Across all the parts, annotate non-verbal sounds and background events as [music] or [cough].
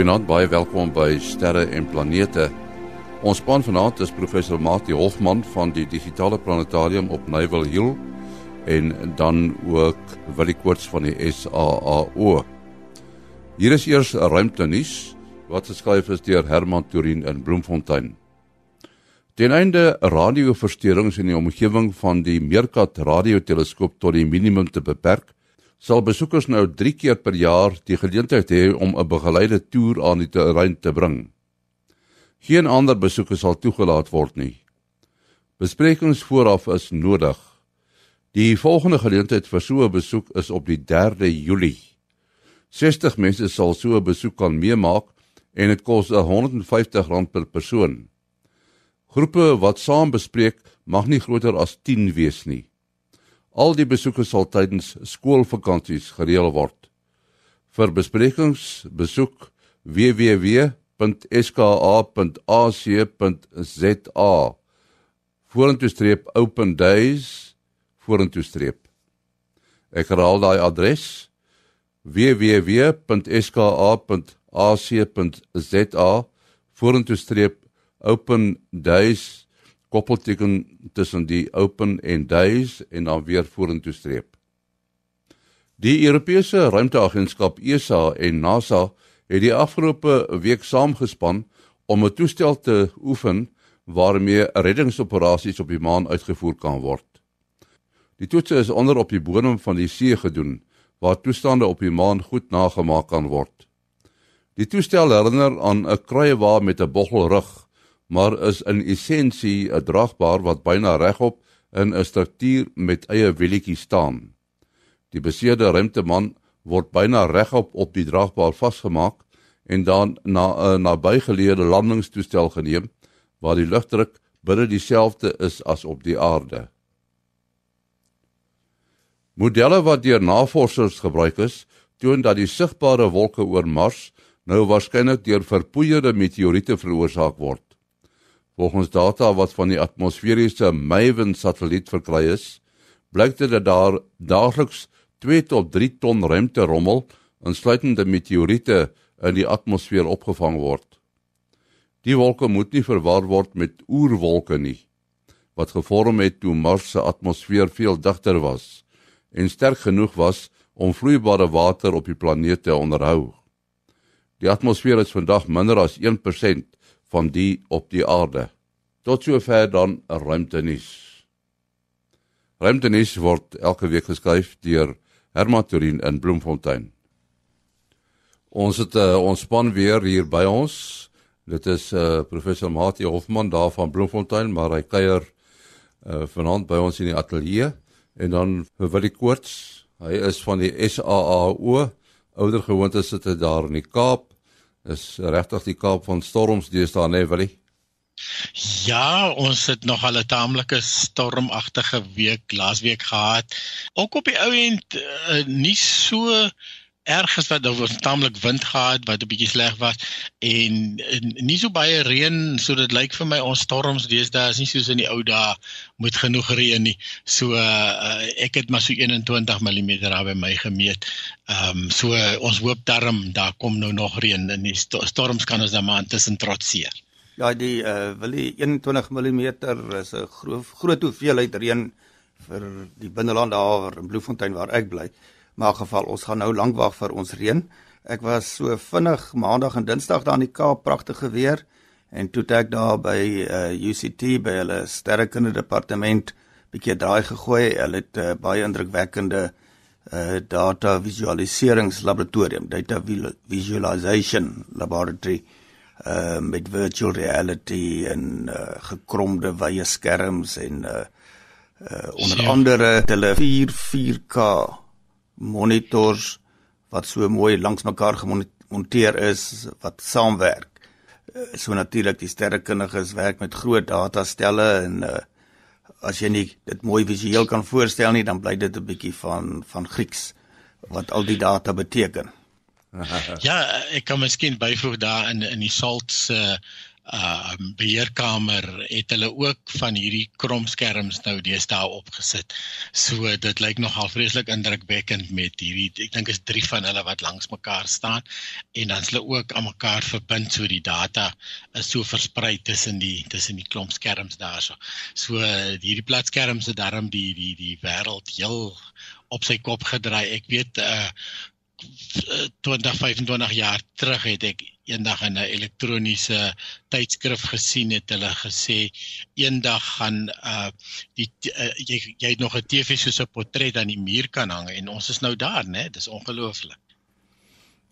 Goeienaand, baie welkom by Sterre en Planete. Ons span vanaand is professor Mati Hofman van die Digitale Planetarium op Naval Hill en dan ook Willie Koorts van die SAAO. Hier is eers 'n ruimtenuus wat geskryf is deur Herman Turin in Bloemfontein. Ten einde radioversteurings in die omgewing van die Meerkat radioteleskoop tot die minimum te beperk, sal besoekers nou 3 keer per jaar die geleentheid hê om 'n begeleide toer aan die terrein te bring. Geen ander besoekers sal toegelaat word nie. Besprekings vooraf is nodig. Die volgende geleentheid vir so 'n besoek is op die 3de Julie. 60 mense sal so 'n besoek kan meemaak en dit kos R150 per persoon. Groepe wat saam bespreek mag nie groter as 10 wees nie. Al die besoeke sal tydens skoolvakansies gereël word. Vir besprekings besoek www.ska.ac.za vorentoe streep open days vorentoe streep. Ek herhaal daai adres www.ska.ac.za vorentoe streep open days koppelteken tussen die open en days en dan weer vorentoe streep. Die Europese Ruimteagentskap ESA en NASA het die afgelope week saamgespan om 'n toestel te oefen waarmee reddingsoperasies op die maan uitgevoer kan word. Die toetse is onder op die bodem van die see gedoen waar toestande op die maan goed nagemaak kan word. Die toestel herinner aan 'n kruiewa met 'n boggelrug maar is in essensie 'n dragbaar wat byna regop in 'n struktuur met eie wielietjie staan. Die beseerde ruimteman word byna regop op die dragbaar vasgemaak en dan na 'n nabygeleede landingstoestel geneem waar die lugdruk binne dieselfde is as op die aarde. Modelle wat deur navorsers gebruik is, toon dat die sigbare wolke oor Mars nou waarskynlik deur verpoeierde meteoriete veroorsaak word. Volgens data wat van die atmosferiese Maven satelliet verkry is, blyk dit dat daar daagliks 2 tot 3 ton ruimterommel, insluitende meteoriete, in die atmosfeer opgevang word. Die wolke moet nie verwar word met oerwolke nie, wat gevorm het toe Mars se atmosfeer veel digter was en sterk genoeg was om vloeibare water op die planeet te onderhou. Die atmosfeer is vandag minder as 1% van die op die aarde. Tot sover dan 'n ruimtenis. Ruimtenis word elke week geskryf deur Herman Turin in Bloemfontein. Ons het uh, ons span weer hier by ons. Dit is uh, professor Mati Hofman daar van Bloemfontein, maar hy kuier uh, vanaand by ons in die ateljee en dan vir Willie Koorts. Hy is van die SAAO. Ouder gewoonte sit hy daar in die Kaap is regtig die Kaap van storms deesdae nê Willie? Ja, ons het nog al 'n taamlike stormagtige week laasweek gehad. Ook op die ou end uh, nie so erg as wat daar was taamlik wind gehad wat 'n bietjie sleg was en, en nie so baie reën so dit lyk vir my ons storms deesdae is nie soos in die ou dae moet genoeg reën nie. So uh, ek het maar so 21 mm daar by my gemeet. Ehm um, so uh, ons hoop darm daar kom nou nog reën en die sto storms kan ons dan maar intussen trotseer. Ja, die uh, wil die 21 mm is 'n groot groot hoeveelheid reën vir die binneland daar in Bloemfontein waar ek bly. Maar in geval ons gaan nou lank wag vir ons reën. Ek was so vinnig maandag en dinsdag daar in die Kaap pragtige weer en toe ek daar by uh, UCT by hulle sterrekunde departement bietjie draai gegooi. Hulle het uh, baie indrukwekkende uh, data visualiseringslaboratorium, data visualization laboratory uh, met virtual reality en uh, gekromde wye skerms en uh, uh, onder andere hulle 4 4K monitors wat so mooi langs mekaar gemonteer is wat saamwerk. Eh, so natuurlik die sterrekundiges werk met groot datastelle en uh, as jy nie dit mooi visueel kan voorstel nie dan bly dit 'n bietjie van van Grieks wat al die data beteken. [laughs] ja, ek kan miskien byvoeg daar in in die SALT se uh, uh beheerkamer het hulle ook van hierdie kromskerms nou deesdae opgesit. So dit lyk nogal vreeslik indrukwekkend met hierdie ek dink is drie van hulle wat langs mekaar staan en dan is hulle ook aan mekaar verbind so die data is so versprei tussen die tussen die klomp skerms daarso. So hierdie platskerms het daarom die die die wêreld heel op sy kop gedraai. Ek weet uh 20 25 jaar terug het ek eendag in 'n elektroniese tydskrif gesien het hulle gesê eendag gaan uh die uh, jy jy het nog 'n TV soos 'n portret aan die muur kan hang en ons is nou daar né? Dis ongelooflik.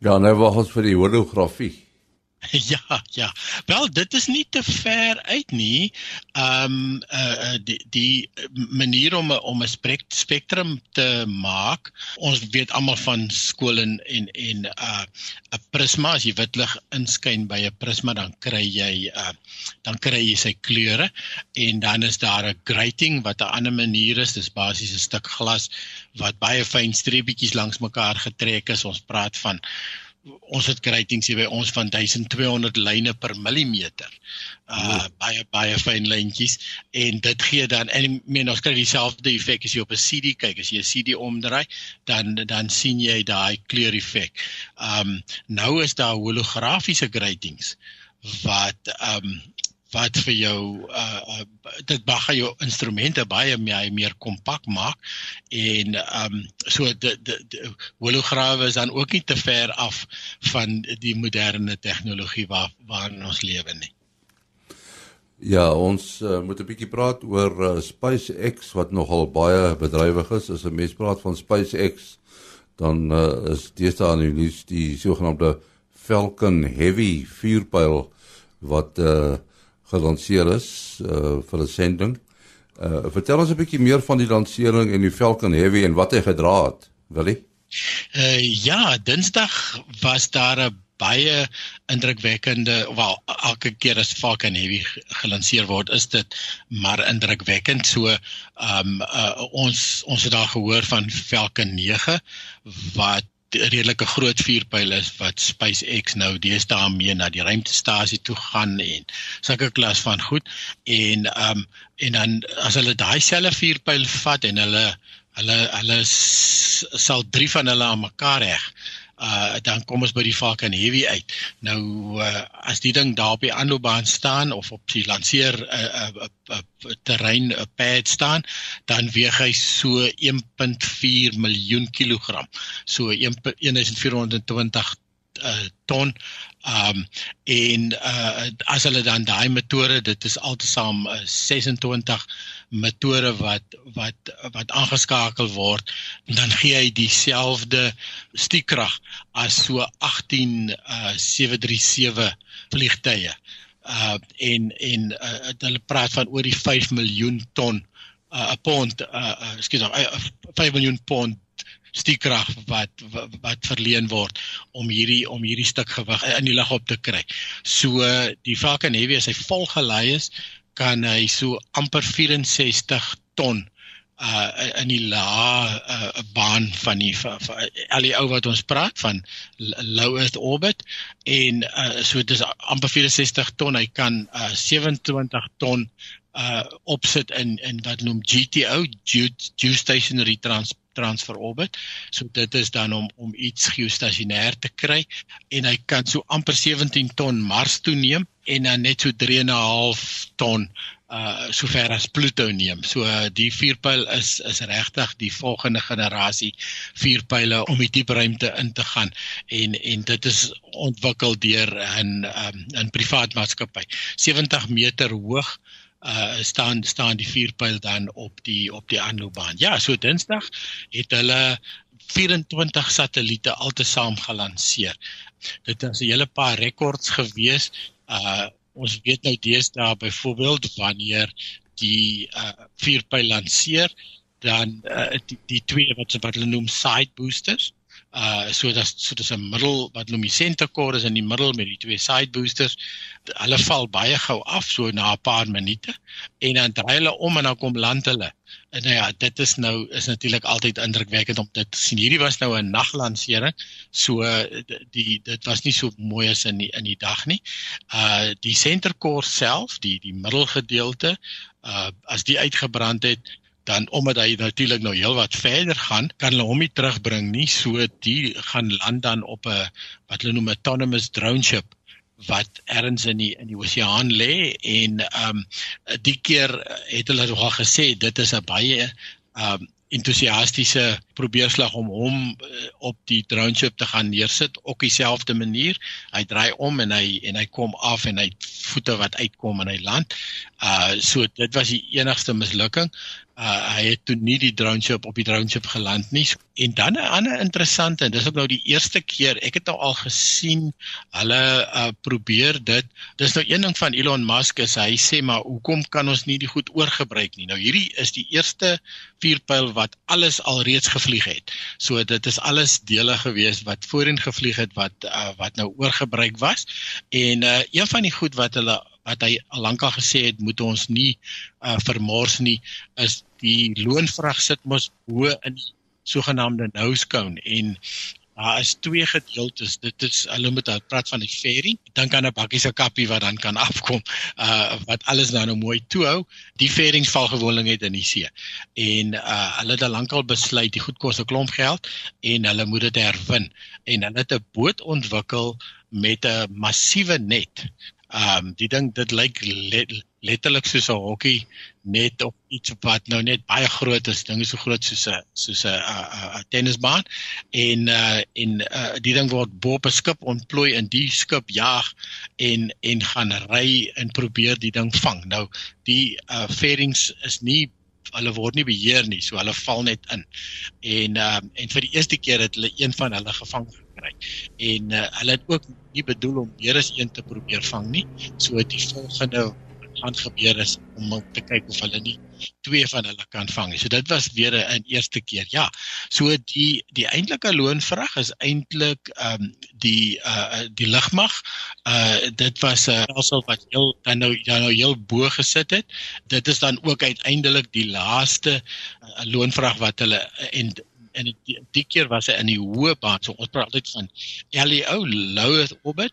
Ja nou wag ons vir die holografie [laughs] Ja, ja. Wel, dit is nie te ver uit nie. Ehm um, uh die die manier om om 'n spektrum te maak. Ons weet almal van skole en en en uh 'n prisma as jy wit lig inskyn by 'n prisma dan kry jy uh dan kry jy sy kleure en dan is daar 'n grating wat 'n ander manier is. Dis basies 'n stuk glas wat baie fyn streepietjies langs mekaar getrek is. Ons praat van ons het gratings hier by ons van 1200 lyne per millimeter. Uh baie baie fyn lyntjies en dit gee dan en men ons kry dieselfde effek as jy op 'n CD kyk. As jy 'n CD omdraai, dan dan sien jy daai kleur effek. Um nou is daar holografiese gratings wat um wat vir jou uh, uh dit mag jou instrumente baie meer meer kompak maak en ehm um, so die holograwe is dan ook nie te ver af van die moderne tegnologie waar waarin ons lewe nie. Ja, ons uh, moet 'n bietjie praat oor uh, SpaceX wat nogal baie bedrywig is. As 'n mens praat van SpaceX, dan uh, is dit dan die die sogenaamde Falcon Heavy vuurpyl wat uh gelanseer is uh vir 'n sending. Uh vertel ons 'n bietjie meer van die lansering en die Falcon Heavy en wat hy gedra het, Willie? Uh ja, Dinsdag was daar 'n baie indrukwekkende wel elke keer as Falcon Heavy gelanseer word is dit maar indrukwekkend so ehm um, uh, ons ons het daar gehoor van Falcon 9 wat redelike groot vuurpyl is wat SpaceX nou deesdae mee na die ruimtestasie toe gaan en sulke klas van goed en ehm um, en dan as hulle daai selfe vuurpyl vat en hulle hulle hulle sal drie van hulle aan mekaar reg uh dan kom ons by die Falcon Heavy uit. Nou uh as die ding daar op die aanloopbaan staan of op die lanseer 'n uh, uh, uh, uh, terrein uh, pad staan, dan weeg hy so 1.4 miljoen kilogram. So 1420 uh ton um en uh as hulle dan daai metode dit is altesaam uh, 26 metode wat wat wat aangeskakel word dan gee hy dieselfde stiekrag as so 18 uh 737 vliegtye uh en en uh, hulle praat van oor die 5 miljoen ton 'n uh, pond uh, ekskuus uh, 5 miljoen pond stiekrag wat, wat wat verleen word om hierdie om hierdie stuk gewig in die lug op te kry. So die Falcon Heavy as hy volgelei is, kan hy so amper 64 ton uh in die la uh, baan van die van, van al die ou wat ons praat van low earth orbit en uh so dis amper 64 ton hy kan uh 27 ton uh opsit in in wat noem GTO geostationary trans transfer orbit. So dit is dan om om iets geostasionêr te kry en hy kan so amper 17 ton Mars toe neem en dan net so 3.5 ton uh sover as Pluto neem. So uh, die vuurpyl is is regtig die volgende generasie vuurpyle om die diep ruimte in te gaan en en dit is ontwikkel deur 'n um, 'n privaat maatskappy. 70 meter hoog uh staan staan die vuurpyl dan op die op die aanloopbaan. Ja, so Dinsdag het hulle 24 satelliete altesaam gelanseer. Dit is 'n hele paar rekords gewees. Uh ons weet nou deesdae byvoorbeeld wanneer die uh vuurpyl lanseer, dan uh die, die twee wat wat hulle noem side boosters Uh so dat so dis 'n middel wat center core is in die middel met die twee side boosters. Hulle val baie gou af so na 'n paar minute en dan draai hulle om en dan kom land hulle. En nou ja, dit is nou is natuurlik altyd indrukwekkend om dit te sien. Hierdie was nou 'n naglansering. So die dit was nie so mooi as in die, in die dag nie. Uh die center core self, die die middelgedeelte, uh as die uitgebrand het, dan omdat hy natuurlik nou heelwat verder gaan, kan hulle hom nie terugbring nie. So die gaan land dan op 'n wat hulle noem 'n autonomous drone ship wat ergens in die in die oseaan lê en ehm um, die keer het hulle al gesê dit is 'n baie ehm um, entoesiastiese probeerslag om hom uh, op die drone ship te gaan neersit op dieselfde manier. Hy draai om en hy en hy kom af en hy voete wat uitkom en hy land. Uh so dit was die enigste mislukking uh, hy het toe nie die drone ship op die drone ship geland nie. En dan 'n ander interessante en dis ook nou die eerste keer ek het nou al gesien hulle uh, probeer dit. Dis nou een ding van Elon Musk is hy sê maar hoekom kan ons nie die goed oorgebruik nie. Nou hierdie is die eerste vuurpyl wat alles alreeds gevlieg het. So dit is alles dele gewees wat voorheen gevlieg het wat uh, wat nou oorgebruik was. En uh, een van die goed wat hulle wat hy al lankal gesê het moet ons nie uh, vermors nie is die loonvrag sit mos bo in die sogenaamde nose cone en daar is twee gedeeltes. Dit is hulle moet praat van die ferry dan kan 'n bakkie se kappie wat dan kan afkom uh, wat alles nou nou mooi toe hou die ferrings val gewoonlik net in die see en uh, hulle het al lankal besluit die goed kos 'n klomp geld en hulle moet dit herwin en hulle het 'n boot ontwikkel met 'n massiewe net Ehm um, die ding dit lyk let, letterlik soos 'n hokkie net op iets wat nou net baie groot is. Ding is so groot soos 'n soos 'n tennisbaan en uh en uh die ding word bo op 'n skip ontplooi in die skip jag en en gaan ry en probeer die ding vang. Nou die uh fairings is nie hulle word nie beheer nie, so hulle val net in. En ehm um, en vir die eerste keer het hulle een van hulle gevang gekry. En uh, hulle het ook nie bedoel om meer as een te probeer vang nie. So die volgende gaan gebeur is om te kyk of hulle nie twee van hulle kan vang. So dit was weer 'n eerste keer. Ja. So die die eintlike loonvrag is eintlik ehm um, die uh die lugmag. Uh dit was 'n uh, stelsel wat heel dan nou dan nou heel bo gesit het. Dit is dan ook uiteindelik die laaste uh, loonvrag wat hulle en en die, die keer was hy in die hoë baan. So ons praat altyd van LEO low Earth orbit.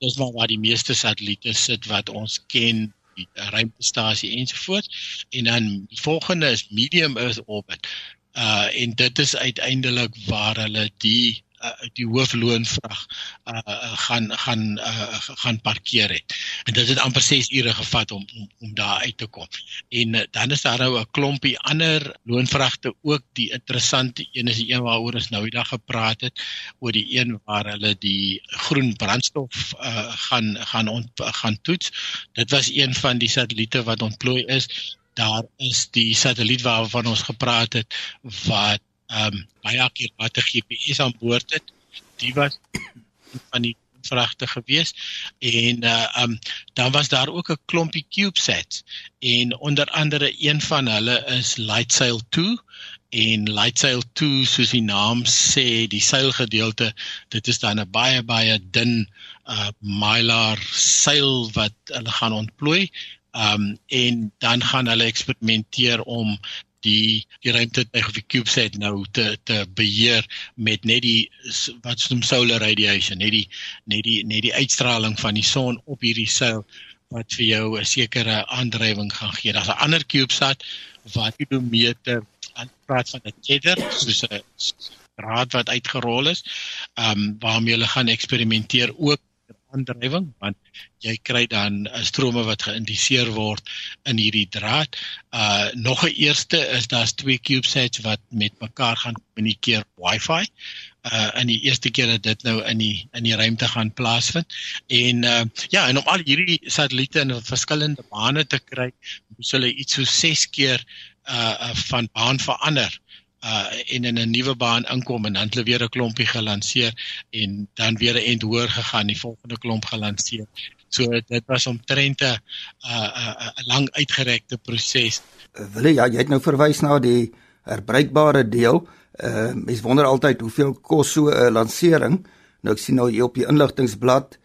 Dis waar waar die meeste satelliete sit wat ons ken ruimtestasie ensovoorts en dan die volgende is medium earth orbit. Uh en dit is uiteindelik waar hulle die uh, die hoofloonvrag uh, uh, gaan gaan uh, gaan parkeer het. En dit het amper 6 ure gevat om om, om daar uit te kom. En uh, dan is daar nou 'n klompie ander loonvragte ook die interessante een is die een waaroor ons nou die dag gepraat het oor die een waar hulle die groen brandstof uh, gaan gaan ont, gaan toets. Dit was een van die satelliete wat ontplooi is. Daar is die satelliet waarvan ons gepraat het wat ehm um, baie akkurate GPS aan boord het. Die was [coughs] van die vragte gewees en uh um dan was daar ook 'n klompie CubeSats en onder andere een van hulle is Lightsail 2 en Lightsail 2 soos die naam sê die seilgedeelte dit is dan 'n baie baie dun uh mylar seil wat hulle gaan ontplooi um en dan gaan hulle eksperimenteer om die die ruimtetuig of die CubeSat nou te te beheer met net die wat se noem solar radiation, net die net die net die uitstraling van die son op hierdie seil wat vir jou 'n sekere aandrywing gaan gee. Daar's 'n ander CubeSat wat kilometer aan praat van 'n tether, soos 'n draad wat uitgerol is, ehm um, waarmee hulle gaan eksperimenteer ook aandrywing want jy kry dan uh, strome wat geïndiseer word in hierdie draad. Uh nog 'n eerste is daar's twee CubeSats wat met mekaar gaan kommunikeer Wi-Fi. Uh in die eerste keer dat dit nou in die in die ruimte gaan plaasvind. En uh ja, en om al hierdie satelliete in verskillende bane te kry, moet hulle iets so 6 keer uh van baan verander uh en in 'n nuwe baan inkom en dan hulle weer 'n klompie gelanseer en dan weer 'n end hoër gegaan, die volgende klomp gelanseer. So dit was omtrent 'n 'n 'n lang uitgerekte proses. Uh, Wil jy ja, jy het nou verwys na die herbruikbare deel. Uh mense wonder altyd hoeveel kos so 'n lansering. Nou ek sien nou hier op die inligtingblad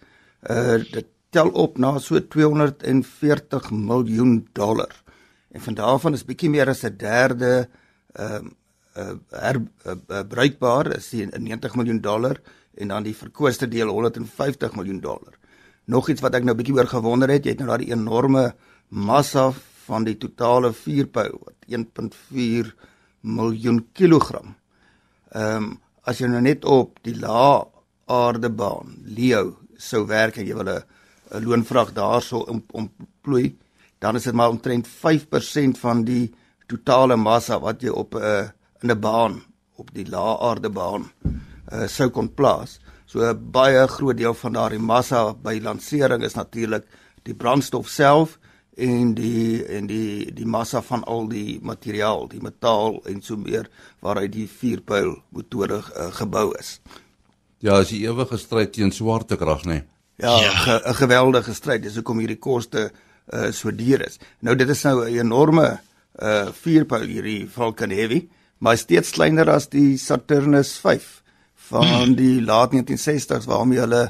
uh dit tel op na so 240 miljoen dollar. En van daarvan is bietjie meer as 'n derde ehm uh, uh, herbruikbaar uh, is die 90 miljoen dollar en dan die verkwiste deel 150 miljoen dollar. Nog iets wat ek nou bietjie oor gewonder het, jy het nou daai enorme massa van die totale vuurpyl wat 1.4 miljoen kilogram. Ehm um, as jy nou net op die lae aardebaan Leo sou werk en jy wil 'n loonvrag daarso om omplooi, dan is dit maar omtrent 5% van die totale massa wat jy op 'n uh, in 'n baan op die lae aardebaan uh, sou kon plaas. So 'n baie groot deel van daardie massa by lansering is natuurlik die brandstof self en die en die die massa van al die materiaal, die metaal en so meer waaruit die vuurpyl motore uh, gebou is. Ja, is die ewige stryd teen swaartekrag, nê? Nee. Ja, 'n ja. ge, geweldige stryd. Dis hoekom hierdie koste uh, so duur is. Nou dit is nou 'n enorme uh vuurpyl hierdie Falcon Heavy, maar steeds kleiner as die Saturnus 5 van [clears throat] die laat 1960s waarmee hulle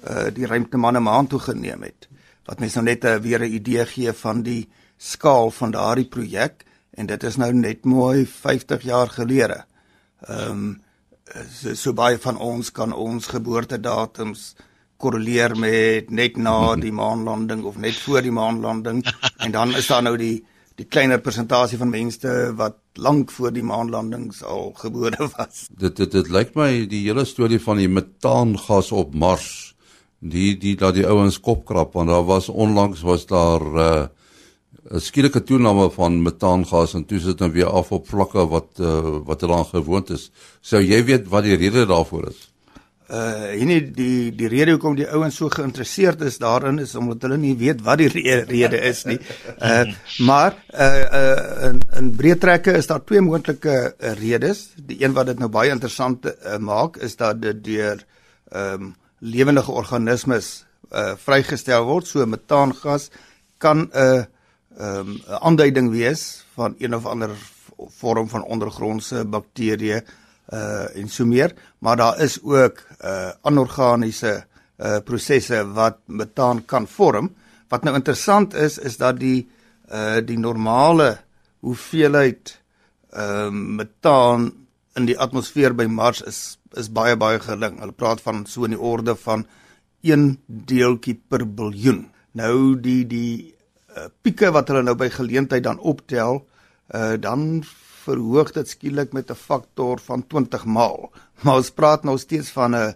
uh die ruimtemanne maan toe geneem het wat mens nou net 'n uh, weer 'n idee gee van die skaal van daardie projek en dit is nou net mooi 50 jaar gelede. Ehm um, so, so baie van ons kan ons geboortedatums korreleer met net na [laughs] die maanlanding of net voor die maanlanding en dan is daar nou die die kleiner persentasie van mense wat lank voor die maanlandings al gebore [laughs] was. Dit dit dit lyk my die hele storie van die metaangas op Mars die die dat die ouens kop krap want daar was onlangs was daar uh, 'n skielike toename van metaangas en toe sit dit nou weer af op vlakke wat uh, wat hulle aan gewoond is. Sou jy weet wat die rede daarvoor is? Uh hierdie die die rede hoekom die ouens so geïnteresseerd is daarin is omdat hulle nie weet wat die re rede is nie. Uh maar uh uh in in breë trekke is daar twee moontlike uh, redes. Die een wat dit nou baie interessant uh, maak is dat dit deur ehm um, lewendige organismes uh vrygestel word so metaangas kan 'n uh, ehm um, aanduiding wees van een of ander vorm van ondergrondse bakterieë uh en so meer maar daar is ook uh anorganiese uh prosesse wat metaan kan vorm wat nou interessant is is dat die uh die normale hoeveelheid ehm uh, metaan in die atmosfeer by Mars is is baie baie gering. Hulle praat van so in die orde van 1 deeltjie per biljoen. Nou die die uh, pieke wat hulle nou by geleentheid dan optel, uh, dan verhoog dit skielik met 'n faktor van 20 maal. Maar ons praat nou steeds van 'n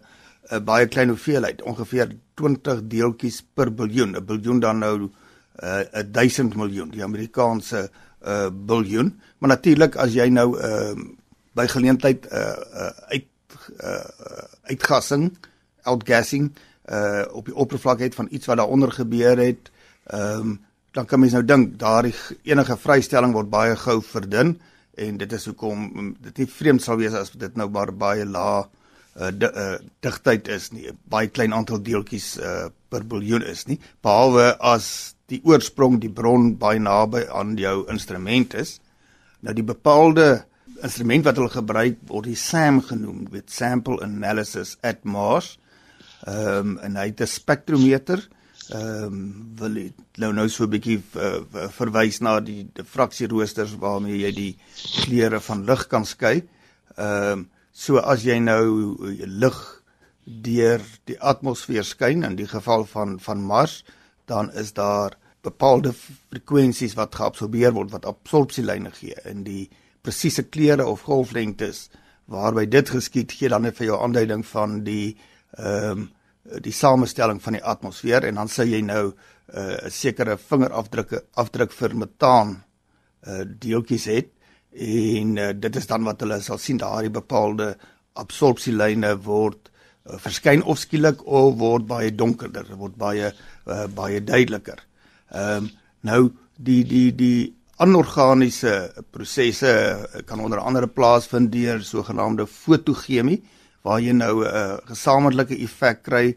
'n baie klein hoeveelheid, ongeveer 20 deeltjies per biljoen. 'n Biljoen dan nou uh, 'n 1000 miljoen, die Amerikaanse uh biljoen. Maar natuurlik as jy nou uh by geleentheid uh, uh uit uh uitgassing, outgassing uh op die oppervlak het van iets wat daaronder gebeur het. Ehm um, dan kan mens nou dink daardie enige vrystelling word baie gou verdun en dit is hoekom um, dit nie vreemd sal wees as dit nou maar baie lae uh, uh digtheid is nie. Baie klein aantal deeltjies uh per biljoen is nie. Behalwe as die oorsprong die bron baie naby aan jou instrument is. Nou die bepaalde instrument wat hulle gebruik word die SAM genoem met sample analysis at Mars. Ehm um, en hy het 'n spektrometer. Ehm um, wil dit nou nou so 'n bietjie uh, verwys na die diffraksieroosters waarmee jy die kleure van lig kan skei. Ehm um, so as jy nou lig deur die atmosfeer skyn in die geval van van Mars, dan is daar bepaalde frekwensies wat geabsorbeer word wat absorpsielyne gee in die presiese kleure of golflengtes waarby dit geskied gee dan net vir jou aanduiding van die ehm um, die samestelling van die atmosfeer en dan sê jy nou 'n uh, sekere vingerafdrukke afdruk vir metaan uh, deeltjies het en uh, dit is dan wat hulle sal sien daardie bepaalde absorpsielyne word uh, verskyn of skielik of word baie donkerder word baie uh, baie duideliker. Ehm um, nou die die die anorganiese prosesse eh, kan onder andere plaasvind deur sogenaamde fotogemie waar jy nou 'n uh, gesamentlike effek kry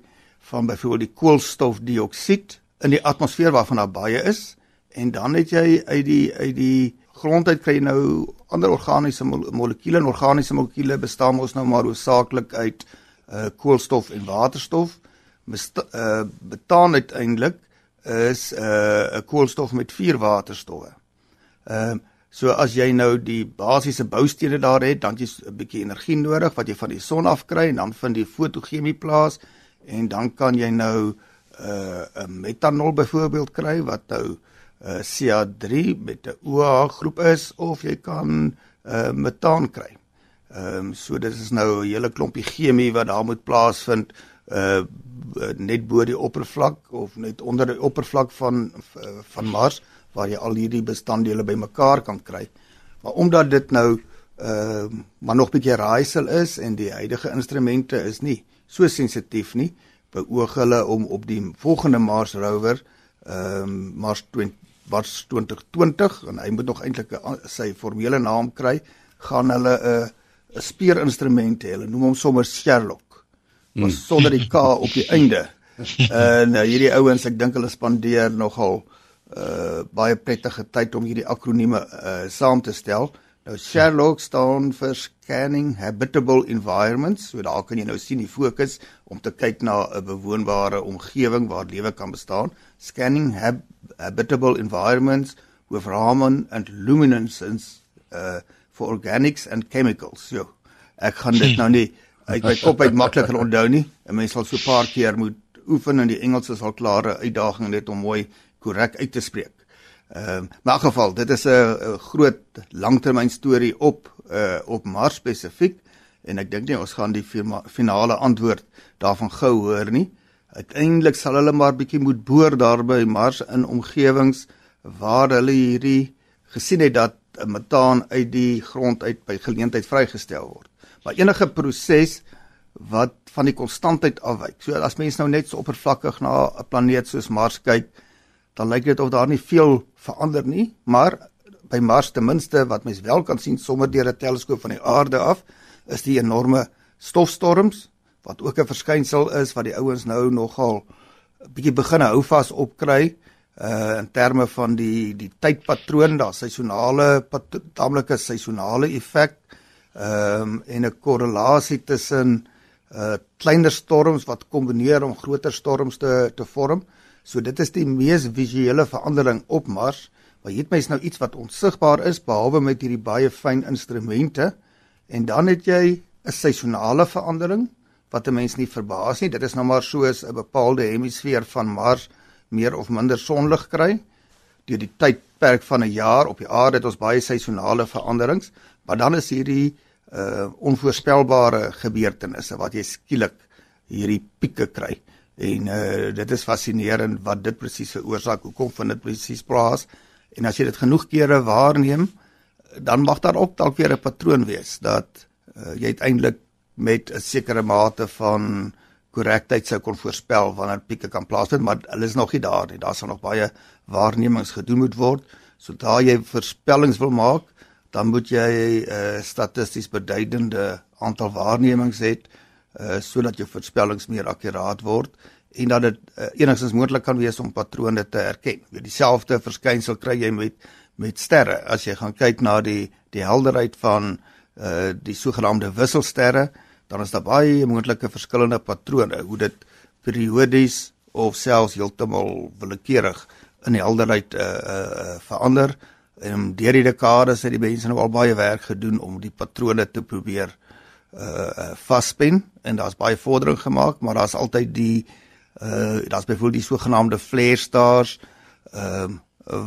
van byvoorbeeld die koolstofdioksied in die atmosfeer waarvan daar baie is en dan het jy uit die uit die grond uit kry jy nou ander organiese molekules en organiese molekules bestaan ons nou maar hoofsaaklik uit uh koolstof en waterstof. Uh betaan uiteindelik is 'n uh, koolstof met vier waterstowwe. Ehm uh, so as jy nou die basiese boustene daar het, dan jy 'n bietjie energie nodig wat jy van die son af kry en dan vind die fotochemie plaas en dan kan jy nou 'n uh, 'n metanol byvoorbeeld kry wat nou uh, CH3 met 'n OH groep is of jy kan uh, metaan kry. Ehm um, so dit is nou 'n hele klompie chemie wat daar moet plaasvind uh net bo die oppervlak of net onder die oppervlak van van Mars waar jy al hierdie bestanddele bymekaar kan kry. Maar omdat dit nou ehm uh, maar nog bietjie raaisel is en die huidige instrumente is nie so sensitief nie, beoog hulle om op die volgende Mars rover ehm um, Mars 20 Mars 2020 en hy moet nog eintlik sy formele naam kry, gaan hulle 'n uh, 'n speerinstrument hê. Hulle noem hom sommer Sherlock. Maar hmm. sonder die K op die einde. [laughs] En uh, hierdie ouens, ek dink hulle spandeer nogal uh baie prettige tyd om hierdie akronieme uh saam te stel. Nou Sherlock staan vir Scanning Habitable Environments. So daar kan jy nou sien die fokus om te kyk na 'n bewoonbare omgewing waar lewe kan bestaan. Scanning hab Habitable Environments with Raman and Luminescence uh for organics and chemicals. So, ek gaan dit nou nie uit my kop uit makliker onthou nie. 'n Mens sal so 'n paar keer moet oefen en die Engels is al klare uitdaging net om mooi korrek uit te spreek. Ehm uh, maar in geval, dit is 'n groot langtermyn storie op uh op Mars spesifiek en ek dink nie ons gaan die finale antwoord daarvan gou hoor nie. Uiteindelik sal hulle maar bietjie moet boor daar by Mars in omgewings waar hulle hierdie gesien het dat metaan uit die grond uit by geleentheid vrygestel word. Maar enige proses wat van die konstantheid afwyk. So as mens nou net so oppervlakkig na 'n planeet soos Mars kyk, dan lyk dit of daar nie veel verander nie, maar by Mars ten minste wat mens wel kan sien sommer deur 'n teleskoop van die aarde af, is die enorme stofstorms wat ook 'n verskynsel is wat die ouens nou nogal 'n bietjie begin hou vas opkry uh in terme van die die tydpatroon daar seisonale tamelike seisonale effek ehm um, en 'n korrelasie tussen uh kleiner storms wat kombineer om groter storms te te vorm. So dit is die mees visuele verandering op Mars. Maar hier het mens nou iets wat onsigbaar is behalwe met hierdie baie fyn instrumente en dan het jy 'n seisonale verandering wat 'n mens nie verbaas nie. Dit is nou maar soos 'n bepaalde hemisfeer van Mars meer of minder sonlig kry. Deur die tydperk van 'n jaar op die aarde het ons baie seisonale veranderings, maar dan is hierdie uh onvoorspelbare gebeurtenisse wat jy skielik hierdie pieke kry. En uh dit is fascinerend wat dit presies veroorsaak. Hoekom vind dit presies plaas? En as jy dit genoeg kere waarneem, dan mag daar ook dalk weer 'n patroon wees dat uh, jy uiteindelik met 'n sekere mate van korrektheid sou kon voorspel wanneer pieke kan plaasvind, maar hulle is nog nie daar nie. Daar sal nog baie waarnemings gedoen moet word. Sodra jy voorspellings wil maak, dan moet jy 'n uh, eh, statisties beduidende aantal waarnemings hê uh, sodat jou voorspellings meer akkuraat word en dat dit uh, enigstens moontlik kan wees om patrone te herken. Jy dieselfde verskynsel kry jy met met sterre. As jy gaan kyk na die die helderheid van uh die sogenaamde wisselsterre, dan is daar baie moontlike verskillende patrone hoe dit periodies of selfs heeltemal willekeurig in die helderheid uh, uh, verander en deur die dekades het die mense nou al baie werk gedoen om die patrone te probeer uh vaspen en daar's baie vordering gemaak maar daar's altyd die uh daar's byvoorbeeld die sogenaamde flare stars ehm uh,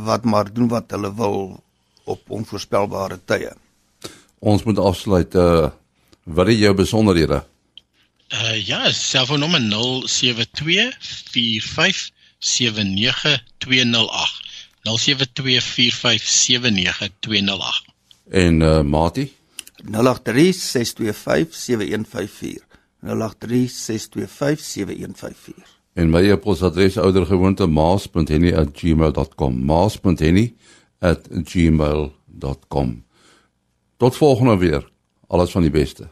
wat maar doen wat hulle wil op onvoorspelbare tye. Ons moet afsluit uh Wat is jou besonderhede? Uh ja, selfoonnommer 0724579208. 0724579208. En uh Mati? 0836257154. 0836257154. En my e-posadres ouer gewoonte maas.henny@gmail.com. maas.henny@gmail.com. Tot volgende weer. Alles van die beste.